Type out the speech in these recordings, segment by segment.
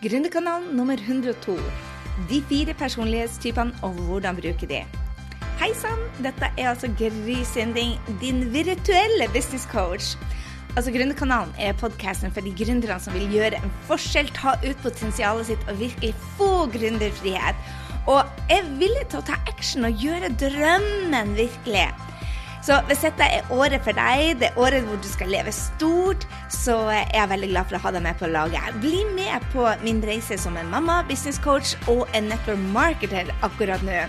Gründerkanalen nummer 102. De fire personlighetstypene og hvordan bruke de. Hei sann, dette er altså Gry Sinding, din virtuelle business coach. Altså Gründerkanalen er podkasten for de gründerne som vil gjøre en forskjell, ta ut potensialet sitt og virkelig få gründerfrihet. Og er villig til å ta action og gjøre drømmen virkelig. Så hvis dette er året for deg, det er året hvor du skal leve stort, så er jeg veldig glad for å ha deg med på laget. Bli med på min reise som en mamma, business coach og en network marketer akkurat nå.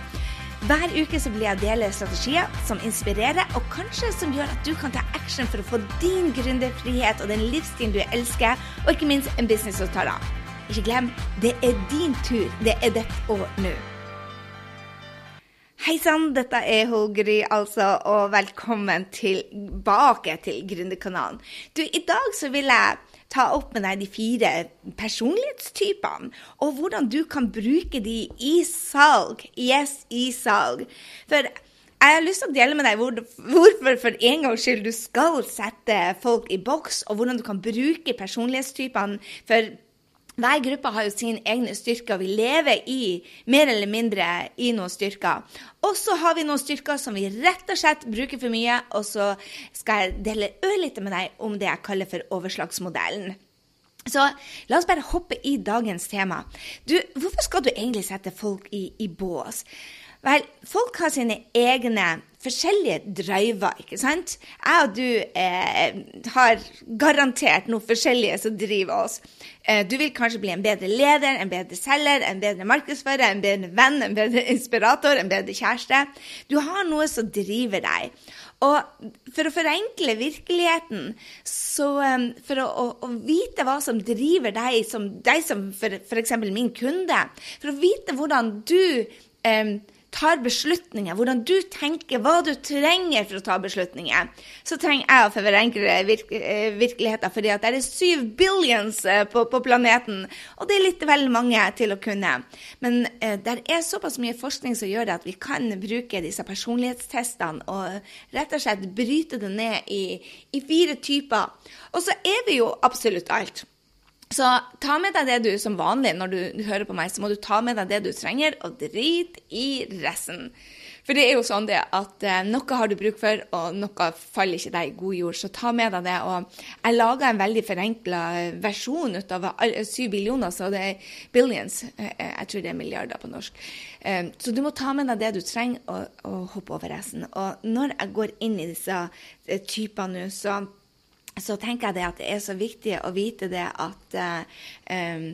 Hver uke så blir jeg dele strategier som inspirerer, og kanskje som gjør at du kan ta action for å få din gründerfrihet og den livsstilen du elsker, og ikke minst en business som tar av. Ikke glem, det er din tur. Det er ditt år nå. Hei sann, dette er Holgry, altså, og velkommen tilbake til Gründerkanalen. Du, i dag så vil jeg ta opp med deg de fire personlighetstypene, og hvordan du kan bruke de i salg. Yes, i salg. For jeg har lyst til å dele med deg hvor, hvorfor for en gangs skyld du skal sette folk i boks, og hvordan du kan bruke personlighetstypene. For hver gruppe har jo sine egne styrker. Vi lever i mer eller mindre i noen styrker. Og så har vi noen styrker som vi rett og slett bruker for mye. Og så skal jeg dele ørlite med deg om det jeg kaller for overslagsmodellen. Så la oss bare hoppe i dagens tema. Du, hvorfor skal du egentlig sette folk i, i bås? Vel, folk har sine egne forskjellige driver, ikke sant? Jeg og du eh, har garantert noe forskjellige som driver oss. Eh, du vil kanskje bli en bedre leder, en bedre selger, en bedre markedsfører, en bedre venn, en bedre inspirator, en bedre kjæreste. Du har noe som driver deg. Og for å forenkle virkeligheten, så um, for å, å, å, vite hva som driver deg, som deg som f.eks. min kunde, for å vite hvordan du um, tar beslutninger, hvordan du tenker, hva du trenger for å ta beslutninger, så trenger jeg å forenkle virke, eh, virkeligheten, fordi at det er syv billions eh, på, på, planeten, og det er litt vel mange til å kunne. Men eh, det er såpass mye forskning som gjør at vi kan bruke disse personlighetstestene og rett og slett bryte det ned i, i fire typer. Og så er vi jo absolutt alt. Så ta med deg det du som vanlig når du, du, hører på meg, så må du ta med deg det du trenger, og drit i resten. For det er jo sånn det at eh, noe har du bruk for, og noe faller ikke deg i god jord. Så ta med deg det. Og jeg laga en veldig forenkla versjon ut av syv billioner, så det er billions. Eh, eh, jeg tror det er milliarder på norsk. Eh, så du må ta med deg det du trenger, og, og hoppe over resten. Og når jeg går inn i disse eh, typene nå, så så tenker jeg det at det er så viktig å vite det at um,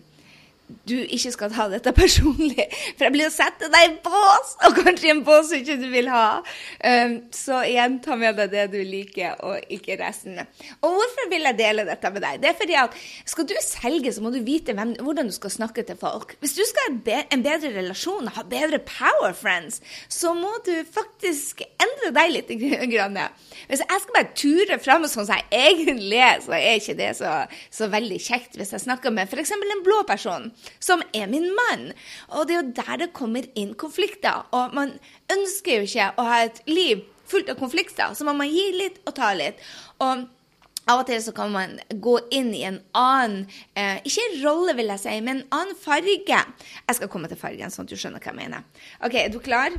du ikke skal ta dette personlig. For jeg blir å sette deg i bås, og kanskje i en bås ikke du vil ha. Um, så igjen, ta med deg det du liker, og ikke resten. Og hvorfor vil jeg dele dette med deg? Det er fordi at skal du selge, så må du vite hvem, hvordan du skal snakke til folk. Hvis du skal ha en bedre relasjon, ha bedre power friends, så må du faktisk endre deg litt. Grann. Hvis jeg skal bare ture fram sånn som jeg egentlig er, så er ikke det så, så veldig kjekt hvis jeg snakker med f.eks. en blå person som er min mann. Og det er jo der det kommer inn konflikter. Og man ønsker jo ikke å ha et liv fullt av konflikter, så man må gi litt og ta litt. Og av og til så kan man gå inn i en annen eh, Ikke rolle, vil jeg si, men en annen farge. Jeg skal komme til fargen, sånn at du skjønner hva jeg mener. OK, er du klar?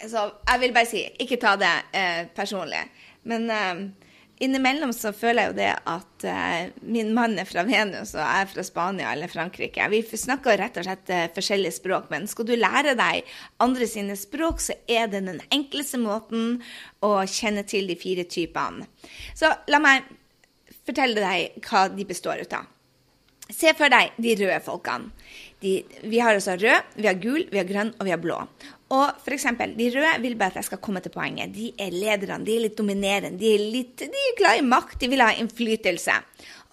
Så jeg vil bare si, ikke ta det eh, personlig. Men eh, innimellom så føler jeg jo det at uh, min mann er fra Venus, og jeg er fra Spania eller Frankrike. Vi snakker rett og slett uh, forskjellige språk, men skal du lære deg andre sine språk, så er det den enkleste måten å kjenne til de fire typene. Så la meg fortelle deg hva de består ut av. Se for deg de røde folkene. De, vi har altså rød, vi har gul, vi har grønn og vi har blå. Og for eksempel, De røde vil bare at jeg skal komme til poenget. De er lederne, de er litt dominerende, de er, litt, de er glad i makt, de vil ha innflytelse.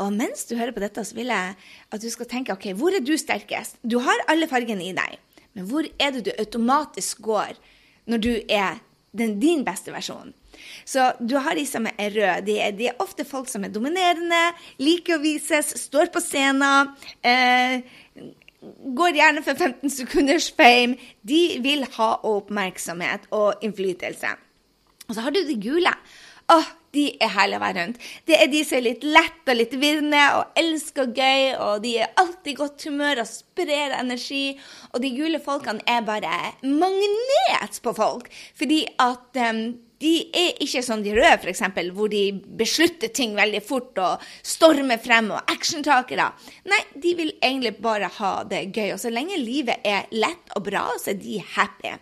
Og mens du hører på dette, så vil jeg at du skal tenke ok, hvor er du sterkest? Du har alle fargene i deg, men hvor er det du automatisk går når du er den, din beste versjon? Så du har de som er røde. De er, de er ofte folk som er dominerende, liker å vises, står på scenen. Eh, går gjerne for 15 sekunders fame. De vil ha oppmerksomhet og innflytelse. Og så har du de gule. Åh, de er herlige å være rundt. Det er de som er litt lett og litt virne og elsker gøy, og de er alltid i godt humør og sprer energi. Og de gule folkene er bare magnet på folk, fordi at um, de er ikke som de røde, f.eks., hvor de beslutter ting veldig fort og stormer frem og actiontakere. Nei, de vil egentlig bare ha det gøy. Og så lenge livet er lett og bra, så er de happy.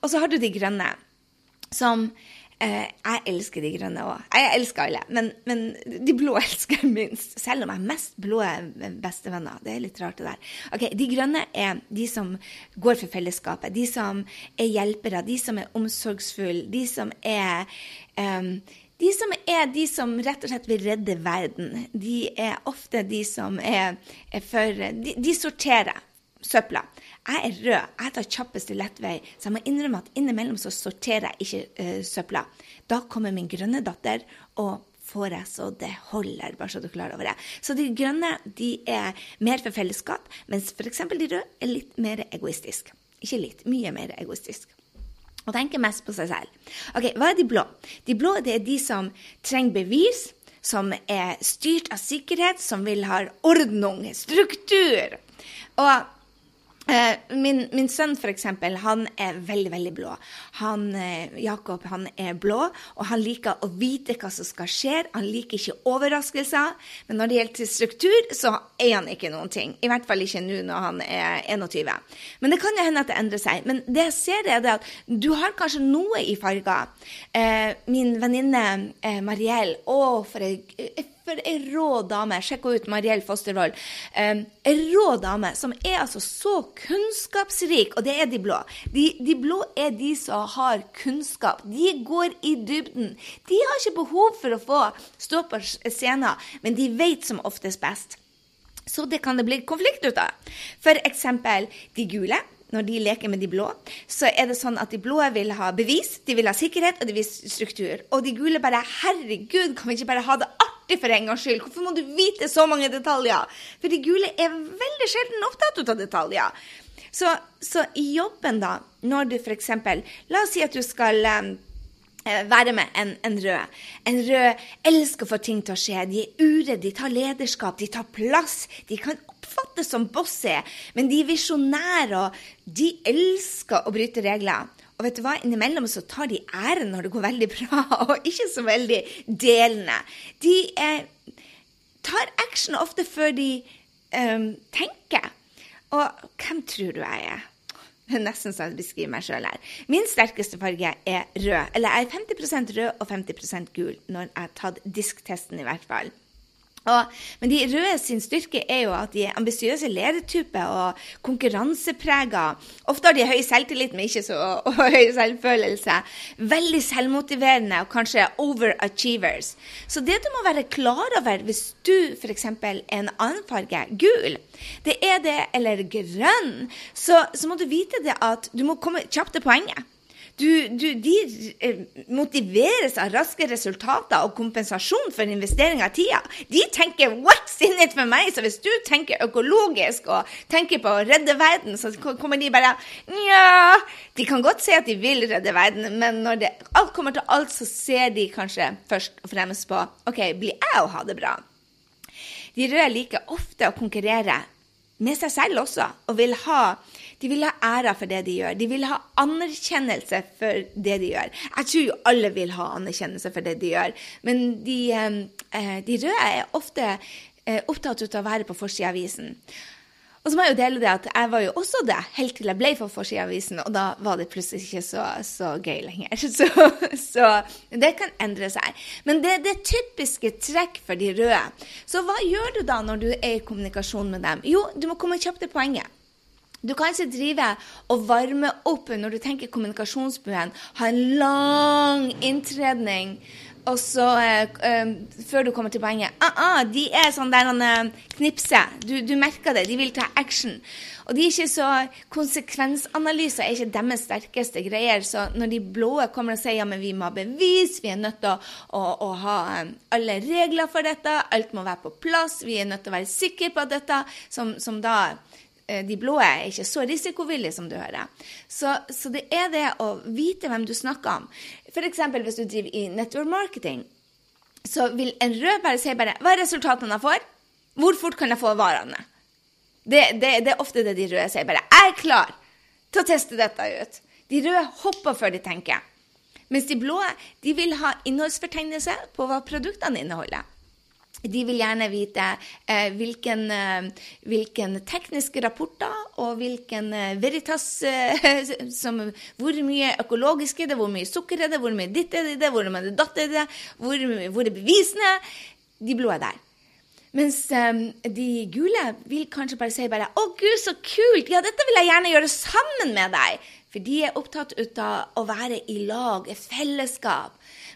Og så har du de grønne, som jeg elsker de grønne òg. Jeg elsker alle, men, men, de blå elsker jeg minst. Selv om jeg er mest blå bestevenner. Det er litt rart, det der. Ok, De grønne er de som går for fellesskapet. De som er hjelpere. De som er omsorgsfulle. De som er um, de som er de som rett og slett vil redde verden, de er ofte de som er, er for de, de sorterer søpla. Jeg er rød. Jeg tar kjappeste lettvei, så jeg må innrømme at innimellom så sorterer jeg ikke uh, søpla. Da kommer min grønne datter og får jeg så det holder, bare så du er klar over det. Så de grønne de er mer for fellesskap, mens f.eks. de røde er litt mer egoistisk. Ikke litt, mye mer egoistisk. Og tenker mest på seg selv. Ok, Hva er de blå? De blå det er de som trenger bevis, som er styrt av sikkerhet, som vil ha ordnung, struktur. Og min, min, sønn for eksempel, han er veldig veldig blå. Han, eh, Jakob han er blå, og han liker å vite hva som skal skje. Han liker ikke overraskelser. Men når det gjelder struktur, så er han ikke noen ting. I hvert fall ikke nå når han er 21. Men det kan jo hende at det endrer seg. Men det jeg ser, er at du har kanskje noe i farger. Eh, min venninne eh, Mariell, å, for ei for ei rå dame. Sjekk ut Mariell Fostervoll. Um, ei rå dame som er altså så kunnskapsrik, og det er de blå. De, de, blå er de som har kunnskap. De går i dybden. De har ikke behov for å få stå på scenen, men de vet som oftest best. Så det kan det bli konflikt ut av. For eksempel de gule når de leker med de blå, så er det sånn at de blå vil ha bevis, de vil ha sikkerhet, og de vil struktur. Og de gule bare Herregud, kan vi ikke bare ha det artig for en gangs skyld? Hvorfor må du vite så mange detaljer? For de gule er veldig sjelden opptatt av detaljer. Så, så i jobben, da, når du f.eks. La oss si at du skal um, være med en, en, rød. En rød elsker å få ting til å skje. De er uredde, de tar lederskap, de tar plass. De kan oppfattes som bossy, men de er visjonære, og de elsker å bryte regler. Og vet du hva, innimellom så tar de æren når det går veldig bra, og ikke så veldig delende. De eh, tar action ofte før de eh, tenker. Og hvem tror du jeg er? Nesten så jeg beskriver meg sjøl her. Min sterkeste farge er rød. Eller jeg er 50% rød og 50% gul når jeg har tatt disktesten, i hvert fall. Og, men de røde sin styrke er jo at de er ambisiøse ledertyper og konkurranseprega. Ofte har de høy selvtillit, men ikke så og, høy selvfølelse. Veldig selvmotiverende og kanskje overachievers. Så det du må være klar over hvis du f.eks. er en annen farge, gul, det er det, eller grønn, så, så må du vite det at du må komme kjapt til poenget. Du, du, de eh, motiveres av raske resultater og kompensasjon for investering av tida. De tenker 'what's in it for meg'? Så hvis du tenker økologisk og tenker på å redde verden, så kommer de bare Nja De kan godt si at de vil redde verden, men når det, alt kommer til alt, så ser de kanskje først og fremst på OK, blir jeg å ha det bra? De røde liker ofte å konkurrere med seg selv også, og vil ha de vil ha æra for det de gjør. De vil ha anerkjennelse for det de gjør. Jeg tror jo alle vil ha anerkjennelse for det de gjør, men de, eh, de røde er ofte eh, opptatt av å være på forsida av avisen. Og så må jeg jo dele det at jeg var jo også det, helt til jeg ble for forsida av avisen, og da var det plutselig ikke så, så gøy lenger. Så, så, det kan endre seg. Men det, det er typiske trekk for de røde. Så hva gjør du da når du er i kommunikasjon med dem? Jo, du må komme kjapt til poenget. Du kan ikke drive og varme opp når du tenker kommunikasjonsbuen. Ha en lang inntredning, og så uh, før du kommer til poenget ah, ah, De er sånn der han uh, knipser. Du, du, merker det. De vil ta action. Og de er ikke så Konsekvensanalyser er ikke deres sterkeste greier. Så når de blå kommer og sier ja, men vi må ha bevis, vi er nødt til å, å, å ha um, alle regler for dette, alt må være på plass, vi er nødt til å være sikre på dette, som, som da Eh, de blå er ikke så risikovillige som du hører. Så, så, det er det å vite hvem du snakker om. F.eks. hvis du driver i network marketing. så vil en rød bare si bare Hva er resultatene jeg får? Hvor fort kan jeg få varene? Det, det, det, er ofte det de røde sier. Bare 'Jeg er klar til å teste dette ut'. De røde hopper før de tenker. Mens de blå de vil ha innholdsfortegnelse på hva produktene inneholder. De vil gjerne vite eh, hvilken, eh, hvilken, tekniske rapporter og hvilken eh, Veritas eh, som, Hvor mye økologisk er det, hvor mye sukker er det, hvor mye ditt er det, hvor mye datt er det, hvor, hvor er bevisene? De blå er der. Mens um, de gule vil kanskje bare si bare 'Å, gud, så kult! Ja, dette vil jeg gjerne gjøre sammen med deg.' For de er opptatt av å være i lag, et fellesskap.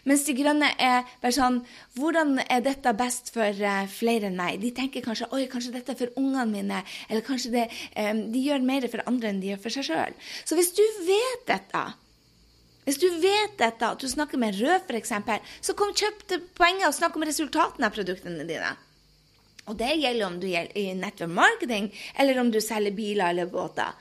Mens de grønne er bare sånn Hvordan er dette best for uh, flere enn meg? De tenker kanskje oi, kanskje dette er for ungene mine. Eller kanskje det, um, de gjør mer for andre enn de gjør for seg sjøl. Så hvis du vet dette hvis du vet dette, at du snakker med rød f.eks., så kom kjøp til poenget og snakk om resultatene av produktene dine. Og det gjelder om du gjelder i network marketing, eller om du selger biler eller båter.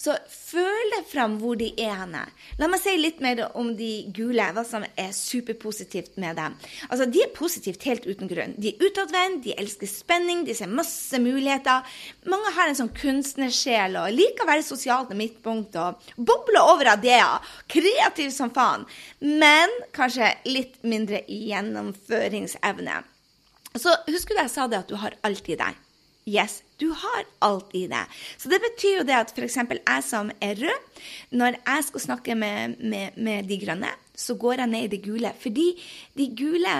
Så føl deg fram hvor de er henne. La meg si litt mer om de gule, hva som er superpositivt med dem. Altså, De er positivt helt uten grunn. De er utadvendt, de elsker spenning, de ser masse muligheter. Mange har en sånn kunstnersjel og liker å være sosialt i midtpunkt og boble over av ideer. Kreativ som faen. Men kanskje litt mindre gjennomføringsevne. Så husker du jeg sa det at du har alt i deg. Yes, du har alt i deg. Så det betyr jo det at f.eks. jeg som er rød, når jeg skal snakke med, med, med, de grønne, så går jeg ned i det gule. Fordi de gule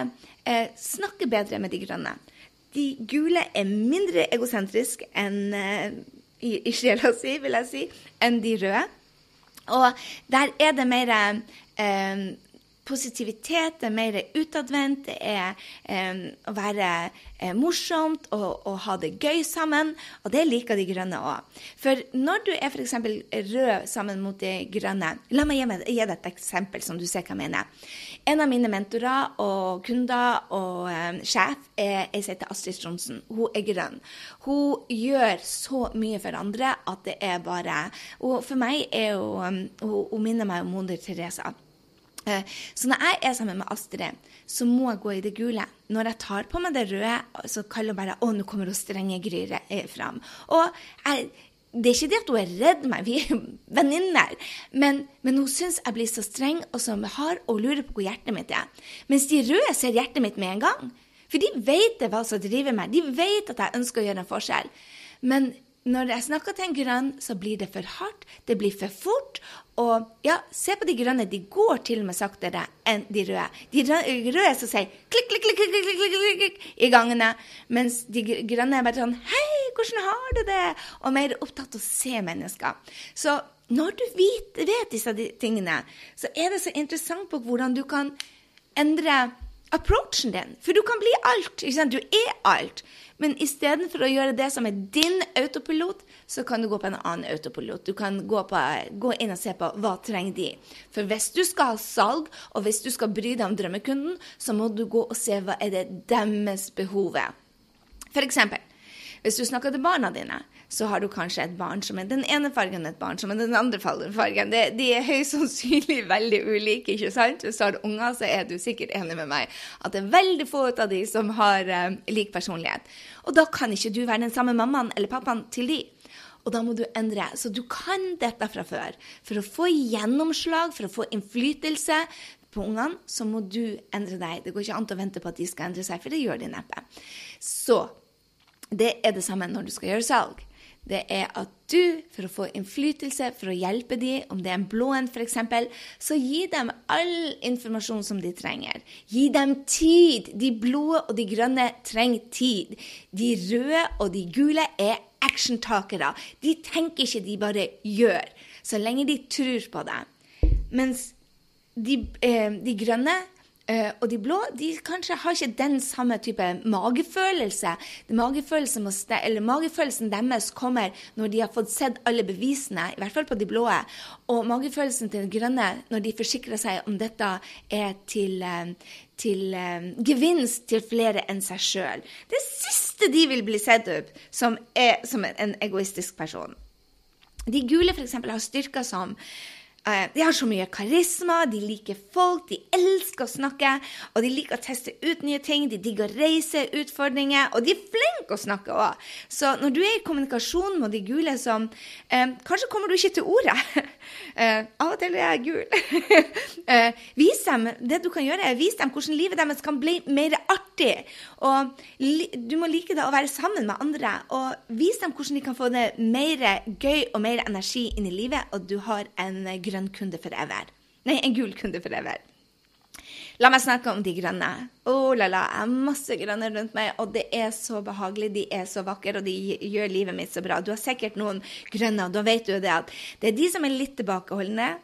eh, snakker bedre med de grønne. De gule er mindre egosentriske enn eh, i, i sjela si, vil jeg si, enn de røde. Og der er det mer eh, positivitet, det er mer utadvendt, det er eh, å være eh, morsomt og, og, ha det gøy sammen. Og det liker de grønne òg. For når du er f.eks. rød sammen mot de grønne La meg gi, deg et eksempel, som du ser hva jeg mener. En av mine mentorer og kunder og eh, sjef er jeg heter Astrid Tronsen. Hun er grønn. Hun gjør så mye for andre at det er bare Og for meg er hun Hun, hun minner meg om moder Teresa. Eh, så når jeg er sammen med Astrid, så må jeg gå i det gule. Når jeg tar på meg det røde, så kaller hun bare 'Å, nå kommer hun strenge Gry fram'. Og jeg, det er ikke det at hun er redd meg, vi er venninner, men, men, hun syns jeg blir så streng og så hard og lurer på hvor hjertet mitt er. Mens de røde ser hjertet mitt med en gang. For de vet det hva som driver meg. De vet at jeg ønsker å gjøre en forskjell. Men når jeg snakker til en grønn, så blir det for hardt, det blir for fort. Og ja, se på de grønne, de går til og med saktere enn de røde. De røde som sier klikk, klikk, klikk, klikk, klikk, klikk, i gangene, mens de grønne er bare sånn Hei, hvordan har du det? Og mer opptatt av å se mennesker. Så når du vet, vet disse tingene, så er det så interessant på hvordan du kan endre approachen din. For du kan bli alt. Du er alt. Men istedenfor å gjøre det som er din autopilot, så kan du gå på en annen autopilot. Du kan gå, på, gå inn og se på hva trenger de. For hvis du skal ha salg, og hvis du skal bry deg om drømmekunden, så må du gå og se hva er det deres behov er. For eksempel, hvis du snakker til barna dine, så har du kanskje et barn som er den ene fargen, et barn som er den andre fargen. Det, de er høyst sannsynlig veldig ulike, ikke sant? Hvis du har unger, så er du sikkert enig med meg at det er veldig få av de som har um, lik personlighet. Og da kan ikke du være den samme mammaen eller pappaen til de. Og da må du endre. Så du kan dette fra før. For å få gjennomslag, for å få innflytelse på ungene, så må du endre deg. Det går ikke an å vente på at de skal endre seg, for det gjør de neppe. Så det er det samme når du skal gjøre salg det er at du, for å få innflytelse, for å hjelpe dem, om det er en blå en f.eks., så gi dem all informasjon som de trenger. Gi dem tid. De blå og de grønne trenger tid. De røde og de gule er actiontakere. De tenker ikke, de bare gjør. Så lenge de tror på det. Mens de, eh, de grønne Uh, og de blå de kanskje har ikke den samme type magefølelse. Magefølelsen, eller magefølelsen deres kommer når de har fått sett alle bevisene, i hvert fall på de blå. Og magefølelsen til de grønne når de forsikrer seg om dette er til, uh, til uh, gevinst til flere enn seg sjøl. Det siste de vil bli sett opp som, er, som en egoistisk person. De gule f.eks. har styrker som Eh, de har så mye karisma, de liker folk, de elsker å snakke, og de liker å teste ut nye ting, de digger å reise, utfordringer, og de er flinke å snakke òg. Så når du er i kommunikasjon med de gule som eh, Kanskje kommer du ikke til ordet. eh, av og til er jeg gul. eh, vis dem det du kan gjøre, er vis dem hvordan livet deres kan bli mer artig. Og du må like det å være sammen med andre, og vis dem hvordan de kan få det mer gøy og mer energi inn i livet, og du har en grønn kunde forever. Nei, en gul kunde forever. La meg snakke om de grønne. Oh, la, la. Jeg har masse grønne rundt meg, og det er så behagelig. De er så vakre, og de gjør livet mitt så bra. Du har sikkert noen grønne, og da vet du det at det er de som er litt tilbakeholdne.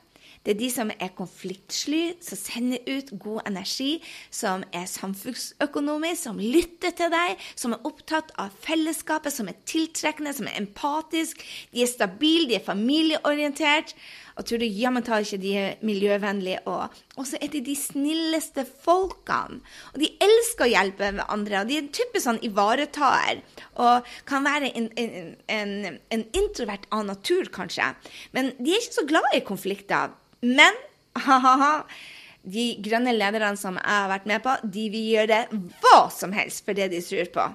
Det er de som er konfliktsly, som sender ut god energi, som er samfunnsøkonomisk, som lytter til deg, som er opptatt av fellesskapet, som er tiltrekkende, som er empatisk. De er stabile, de er familieorientert. Og tror du jammen tar ikke de er miljøvennlige òg. Og så er de de snilleste folkene. Og de elsker å hjelpe andre. Og de er typisk sånn ivaretaer. Og kan være en, en, en, en introvert av natur, kanskje. Men de er ikke så glad i konflikter. Men ha-ha-ha. De grønne lederne som jeg har vært med på, de vil gjøre hva som helst for det de tror på.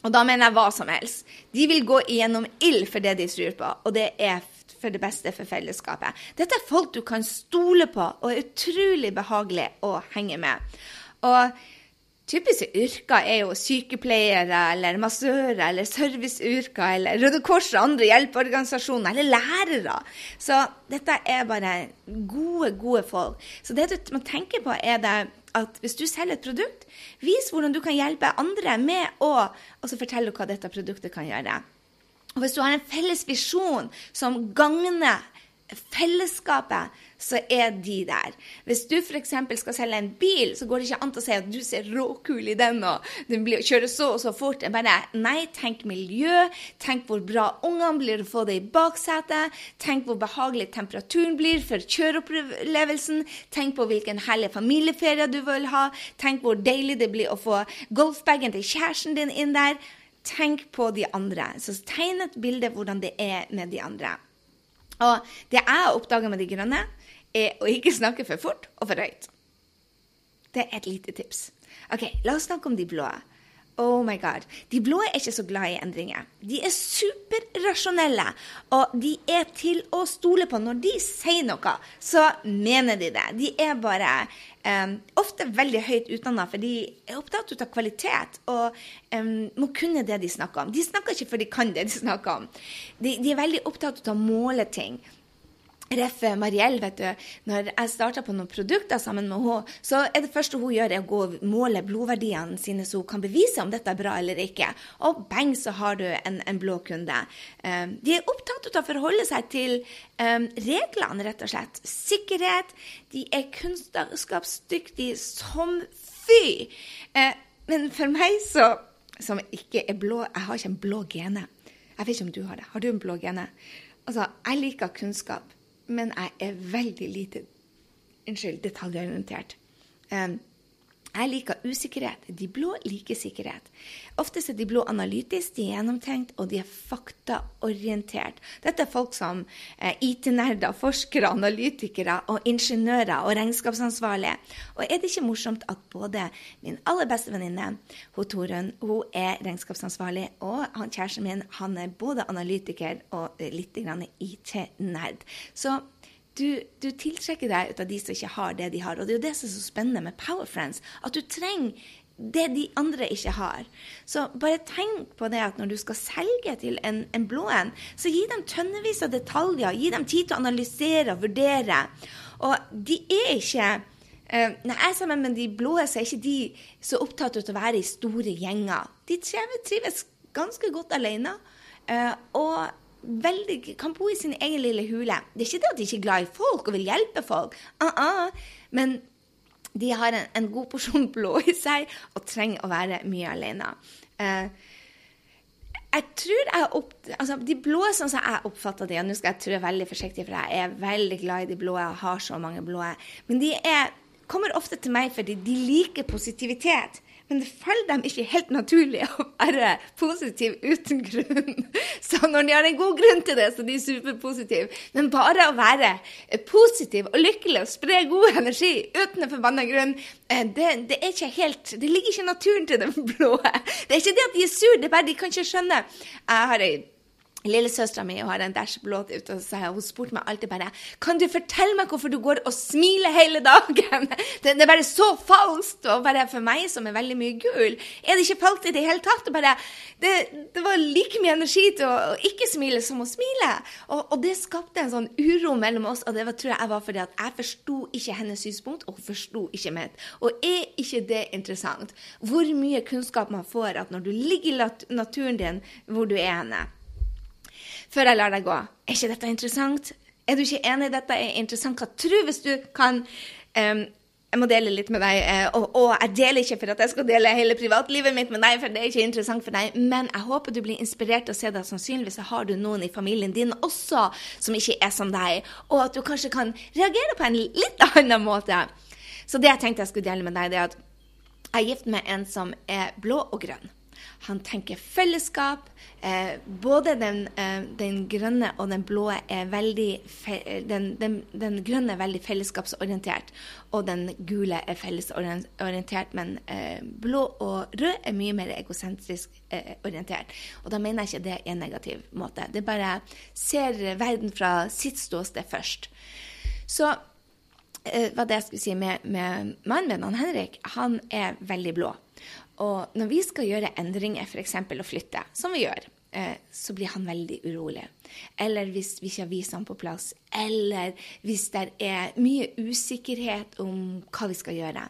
Og da mener jeg hva som helst. De vil gå igjennom ild for det de tror på, og det er for det beste for fellesskapet. Dette er folk du kan stole på, og er utrolig behagelig å henge med. Og Typiske yrker er jo sykepleiere eller massører eller serviceyrker eller Røde Kors og andre hjelpeorganisasjoner eller lærere. Så dette er bare gode, gode folk. Så det du må tenke på, er det at hvis du selger et produkt, vis hvordan du kan hjelpe andre med å og så fortelle hva dette produktet kan gjøre. Og hvis du har en felles visjon som gagner fellesskapet, så er de der. Hvis du f.eks. skal selge en bil, så går det ikke an å si at du ser råkul i den, og den blir, kjører så og så fort. Bare nei, tenk miljø. Tenk hvor bra ungene blir å få det i baksetet. Tenk hvor behagelig temperaturen blir for kjøreopplevelsen. Tenk på hvilken herlig familieferie du vil ha. Tenk hvor deilig det blir å få golfbagen til kjæresten din inn der. Tenk på de andre. Så tegn et bilde hvordan det er med de andre. Og det jeg oppdager med de grønne, er å ikke snakke for fort og for høyt. Det er et lite tips. Ok, La oss snakke om de blå. Oh my god. De blå er ikke så glad i endringer. De er superrasjonelle, og de er til å stole på. Når de sier noe, så mener de det. De er bare um, ofte veldig høyt utdanna, for de er opptatt av kvalitet og um, må kunne det de snakker om. De snakker ikke for de kan det de snakker om. De, de er veldig opptatt av å måle ting. Ref. Mariell, vet du, når jeg starta på noen produkter sammen med henne, så er det første hun gjør, er å gå og måle blodverdiene sine, så hun kan bevise om dette er bra eller ikke. Og bang, så har du en, en blå kunde. Um, de er opptatt av å forholde seg til um, reglene, rett og slett. Sikkerhet. De er kunnskapsdyktige som fy. Uh, men for meg, så, som ikke er blå Jeg har ikke en blå gene. Jeg vet ikke om du har det. Har du en blå gene? Altså, jeg liker kunnskap men jeg er veldig lite unnskyld, detaljorientert. Um, jeg liker usikkerhet. De blå liker sikkerhet. Oftest er de blå analytiske, de er gjennomtenkt, og de er faktaorientert. Dette er folk som eh, IT-nerder, forskere, analytikere og ingeniører og regnskapsansvarlige. Og er det ikke morsomt at både min aller beste venninne, Torunn, hun er regnskapsansvarlig, og han kjæresten min, han er både analytiker og litt IT-nerd. Så du, du, tiltrekker deg ut av de som ikke har det de har. Og det er jo det som er så spennende med Power Friends, at du trenger det de andre ikke har. Så bare tenk på det at når du skal selge til en, en blå en, så gi dem tønnevis av detaljer. Gi dem tid til å analysere og vurdere. Og de er ikke Uh, når jeg er sammen med de blå, så er ikke de så opptatt av å være i store gjenger. De trives ganske godt alene. Uh, og veldig, kan bo i sin egen lille hule. Det er ikke det at de ikke er glad i folk og vil hjelpe folk, uh -uh. men de har en, en, god porsjon blå i seg og trenger å være mye alene. Uh, jeg tror jeg opp, altså De blå, sånn som jeg oppfatter de, og nå skal jeg trå veldig forsiktig, for jeg er veldig glad i de blå, jeg har så mange blå, men de er, kommer ofte til meg fordi de liker positivitet. Men det faller dem ikke helt naturlig å være positiv uten grunn. Så når de har en god grunn til det, så de er superpositive. Men bare å være positiv og lykkelig og spre god energi uten en forbanna grunn, eh, det, det, er ikke helt Det ligger ikke i naturen til den blå. Det er ikke det at de er sur, det er bare de kan ikke skjønne. Jeg har ei Lillesøstera mi har en dash blåt ute, og så hun spurt meg alltid bare Kan du fortelle meg hvorfor du går og smiler hele dagen? Det, det er bare så falskt. Og bare for meg som er veldig mye gul, er det ikke falskt i det hele tatt. Bare, det, det, var like mye energi til å, å ikke smile som å smile. Og, og, det skapte en sånn uro mellom oss, og det var, tror jeg var fordi at jeg forsto ikke hennes synspunkt, og hun forsto ikke mitt. Og er ikke det interessant? Hvor mye kunnskap man får at når du ligger i naturen din, hvor du er henne før jeg lar deg gå. Er ikke dette interessant? Er du ikke enig i dette er interessant? Hva tror hvis du kan um, jeg må dele litt med deg, eh, og, og, jeg deler ikke for at jeg skal dele hele privatlivet mitt med deg, for det er ikke interessant for deg, men jeg håper du blir inspirert til å se det. Sannsynligvis har du noen i familien din også som ikke er som deg, og at du kanskje kan reagere på en litt annen måte. Så det jeg tenkte jeg skulle dele med deg, det er at jeg er gift med en som er blå og grønn. Han tenker fellesskap. Eh, både den, eh, den, grønne og den blå er veldig den, den, den, grønne er veldig fellesskapsorientert, og den gule er fellesorientert. Men eh, blå og rød er mye mer egosentrisk eh, orientert. Og da mener jeg ikke det er en negativ måte. Det bare ser verden fra sitt ståsted først. Så eh, hva det jeg skulle si med, med mannen min, Henrik, han er veldig blå. Og når vi skal gjøre endringer, f.eks. å flytte, som vi gjør, eh, så blir han veldig urolig. Eller hvis vi ikke har visene på plass. Eller hvis det er mye usikkerhet om hva vi skal gjøre.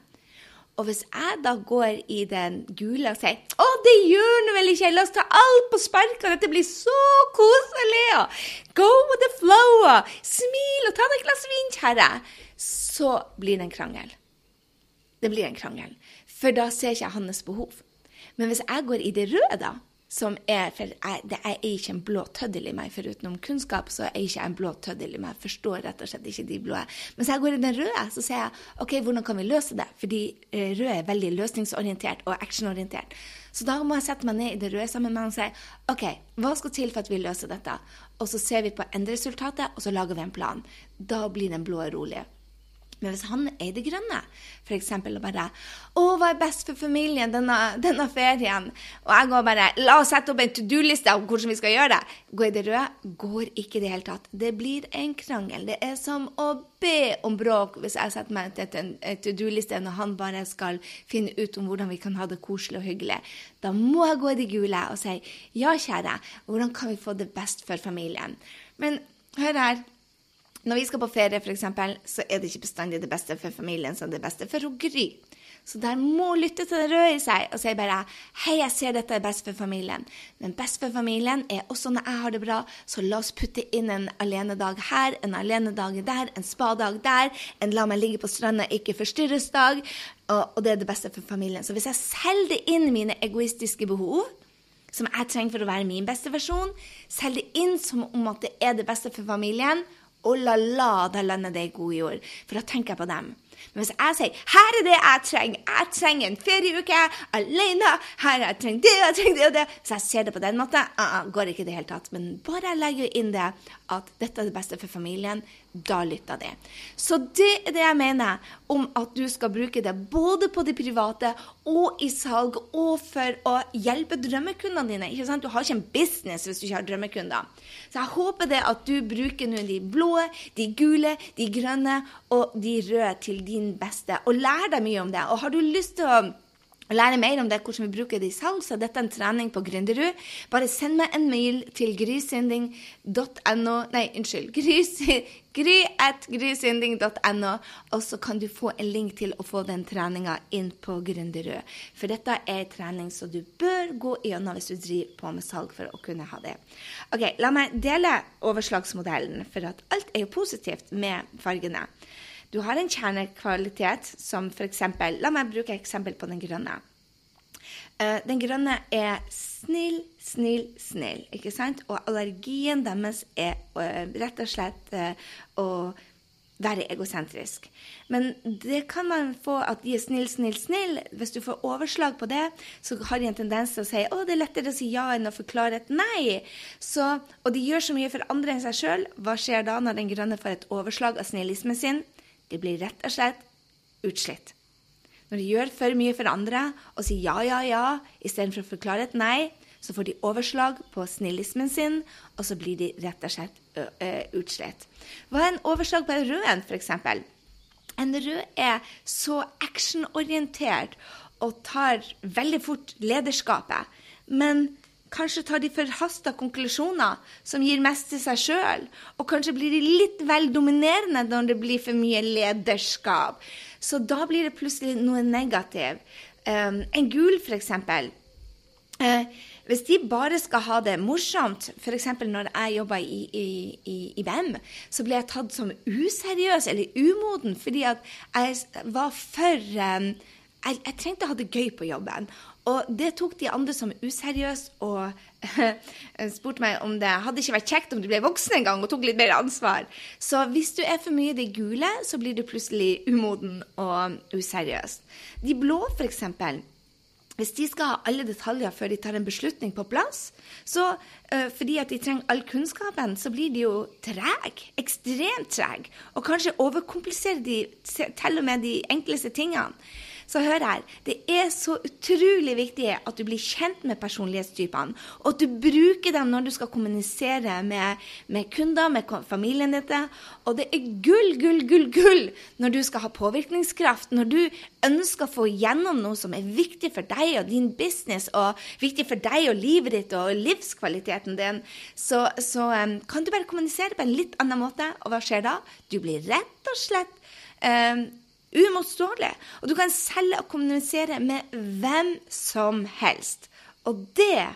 Og hvis jeg da går i den gule og sier 'Å, det gjør nå vel ikke, la oss ta alt på sparket, dette blir så koselig', go with the flow, smil og ta deg et glass vin, kjære, så blir det en krangel. Det blir en krangel. For da ser ikke jeg hans behov. Men hvis jeg går i det røde, da, som er For jeg, det er ikke en blå tøddel i meg, for utenom kunnskap, så er jeg ikke en blå tøddel i meg. Jeg forstår rett og slett ikke de blå. Hvis jeg går i den røde, så sier jeg OK, hvordan kan vi løse det? Fordi røde rød er veldig løsningsorientert og actionorientert. Så da må jeg sette meg ned i det røde sammen med han og si OK, hva skal til for at vi løser dette? Og så ser vi på enderesultatet, og så lager vi en plan. Da blir den blå rolig. Men hvis han er det grønne, f.eks. og bare 'Å, hva er best for familien denne, denne, ferien?' Og jeg går bare 'La oss sette opp en to do-liste om hvordan vi skal gjøre det'. Går i det røde? Går ikke i det hele tatt. Det blir en krangel. Det er som å be om bråk hvis jeg setter meg til en to do-liste når han bare skal finne ut om hvordan vi kan ha det koselig og hyggelig. Da må jeg gå i det gule og si 'Ja, kjære, hvordan kan vi få det best for familien?' Men hør her. Når vi skal på ferie, f.eks., så er det ikke bestandig det beste for familien som det beste for Gry. Så der må lytte til det røde i seg og si bare 'Hei, jeg ser dette er best for familien'. Men best for familien er også når jeg har det bra, så la oss putte inn en alenedag her, en alenedag der, en spadag der, en la meg ligge på stranda, ikke forstyrres-dag. Og, og, det er det beste for familien. Så hvis jeg selger inn mine egoistiske behov, som jeg trenger for å være min beste versjon, selger inn som om at det er det beste for familien, Oh la la, da lander det i god jord. For da tenker jeg på dem. Men hvis jeg sier 'her er det jeg trenger', jeg trenger en ferieuke alene, her jeg trenger det, jeg trenger det og det Så jeg ser det på den måten, uh, uh, går ikke i det hele tatt. Men bare jeg legger inn det at dette er det beste for familien, da lytter de. Så det er det jeg mener om at du skal bruke det både på det private og i salg, og for å hjelpe drømmekundene dine. Ikke sant? Du har ikke en business hvis du ikke har drømmekunder. Så jeg håper det at du bruker nå de blå, de gule, de grønne og de røde til din beste, og lær deg mye om det. Og har du lyst til å lære mer om det, hvordan vi bruker det i salg, så dette er en trening på Gründerud. Bare send meg en mail til grysynding.no Nei, unnskyld. Gry.grysynding.no, og så kan du få en link til å få den treninga inn på Gründerud. For dette er en trening som du bør gå gjennom hvis du driver på med salg for å kunne ha det. Ok, La meg dele overslagsmodellen, for at alt er jo positivt med fargene. Du har en kjernekvalitet som f.eks. La meg bruke eksempel på den grønne. Uh, den grønne er snill, snill, snill. ikke sant? Og allergien deres er uh, rett og slett uh, å være egosentrisk. Men det kan man få at de er snill, snill, snill. Hvis du får overslag på det, så har de en tendens til å si å, det er lettere å si ja enn å forklare et nei. Så, og de gjør så mye for andre enn seg sjøl. Hva skjer da når den grønne får et overslag av snillismen sin? De blir rett og slett utslitt. Når de gjør for mye for andre og sier ja, ja, ja istedenfor å forklare et nei, så får de overslag på snillismen sin, og så blir de rett og slett utslitt. Hva er en overslag på en rød f.eks.? En rød er så actionorientert og tar veldig fort lederskapet. Men kanskje tar de forhasta konklusjoner som gir mest til seg sjøl. Og kanskje blir de litt vel dominerende når det blir for mye lederskap. Så da blir det plutselig noe negativt. Um, en gul, f.eks. Uh, hvis de bare skal ha det morsomt, f.eks. når jeg jobba i, i, i, i BEM, så ble jeg tatt som useriøs eller umoden fordi at jeg var for um, jeg, jeg, trengte å ha det gøy på jobben. Og det tok de andre som useriøst og spurte meg om det hadde ikke vært kjekt om du ble voksen en gang og tok litt mer ansvar. Så hvis du er for mye det gule, så blir du plutselig umoden og useriøs. De blå, f.eks. Hvis de skal ha alle detaljer før de tar en beslutning på plass, så uh, fordi at de trenger all kunnskapen, så blir de jo trege. Ekstremt trege. Og kanskje overkompliserer de til og med de enkleste tingene. Så hør her, det er så utrolig viktig at du blir kjent med personlighetstypene, og at du bruker dem når du skal kommunisere med, med kunder, med familien din. Og det er gull, gull, gull, gull når du skal ha påvirkningskraft, når du ønsker å få gjennom noe som er viktig for deg og din business, og viktig for deg og livet ditt og livskvaliteten din, så, så um, kan du bare kommunisere på en litt annen måte. Og hva skjer da? Du blir rett og slett um, Uimotståelig. Og du kan selge og kommunisere med hvem som helst. Og det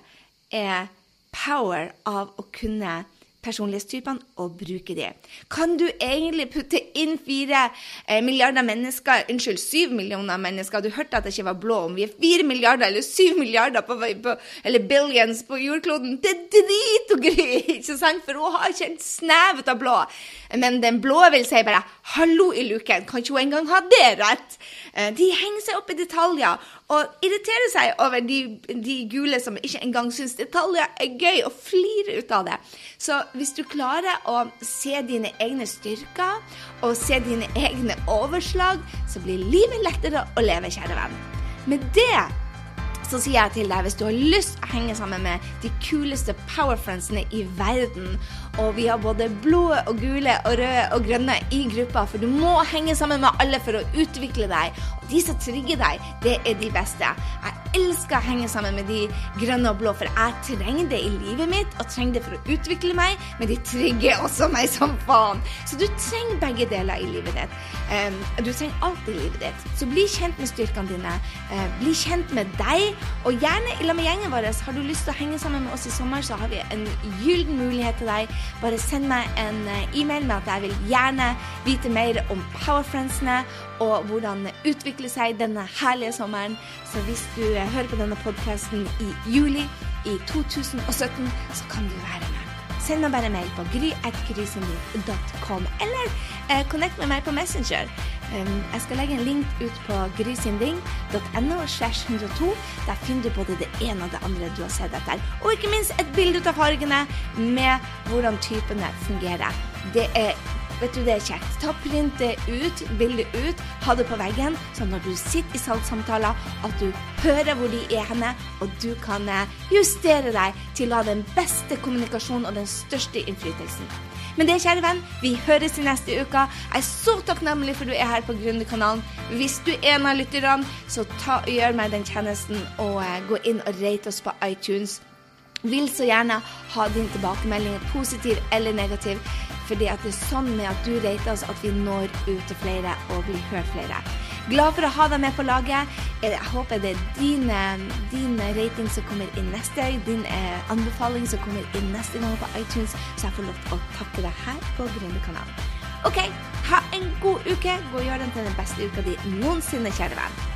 er power av å kunne personlighetstypene og bruke de. Kan du egentlig putte inn fire eh, milliarder mennesker, unnskyld, syv millioner mennesker, du hørte at det ikke var blå, om vi er fire milliarder eller syv milliarder på, på, eller billions på jordkloden, det er drit og gry, ikke sant? For hun har ikke en snev av blå. Men den blå vil si bare 'hallo i luken', kan ikke hun engang ha det rett? Eh, de henger seg opp i detaljer og irriterer seg over de, de gule som ikke engang syns detaljer er gøy, og flirer ut av det. Så hvis du klarer å se dine egne styrker og se dine egne overslag, så blir livet lettere å leve, kjære venn. Med det så sier jeg til deg hvis du har lyst å henge sammen med de kuleste powerfriendsene i verden, og vi har både blå og gule og røde og grønne i gruppa, for du må henge sammen med alle for å utvikle deg. Og de som trigger deg, det er de beste. Jeg elsker å henge sammen med de grønne og blå, for jeg trenger det i livet mitt, og trenger det for å utvikle meg, men de trigger også meg som faen. Så du trenger begge deler i livet ditt. Um, du trenger alt i livet ditt. Så bli kjent med styrkene dine. Uh, bli kjent med deg, og gjerne i lag med gjengen vår. Har du lyst til å henge sammen med oss i sommer, så har vi en gyllen mulighet til deg bare send meg en eh, e-mail med at jeg vil gjerne vite mer om Powerfriendsene og hvordan det utvikler seg denne herlige sommeren. Så hvis du eh, hører på denne podkasten i juli i 2017, så kan du være med. Send meg bare mail på gry.grysynding.com, eller eh, connect med meg på Messenger. Um, jeg skal legge en link ut på 102. Der finner du både det ene og det andre du har sett etter. Og ikke minst et bilde ut av fargene med hvordan typene fungerer. Det er Vet du, det er kjekt. Ta printet ut, bildet ut, ha det på veggen, sånn når du sitter i salgssamtaler, at du hører hvor de er henne, og du kan eh, justere deg til å ha den beste kommunikasjonen og den største innflytelsen. Men det, kjære venn, vi høres i neste uke. Jeg er så takknemlig for du er her på Gründerkanalen. Hvis du er en av lytterne, så ta, gjør meg den tjenesten og uh, gå inn og rate oss på iTunes. Vil så gjerne ha din tilbakemelding, positiv eller negativ. Fordi at det er sånn med at du rater oss at vi når ut til flere og blir hørt flere. Glad for å ha deg med på laget. Jeg håper det er din, din rating som kommer inn neste din eh, anbefaling som kommer inn neste gang på iTunes, så jeg får lov til å takke deg her på Gründerkanalen. OK, ha en god uke. Gå og gjør den til den beste uka di noensinne, kjære venn.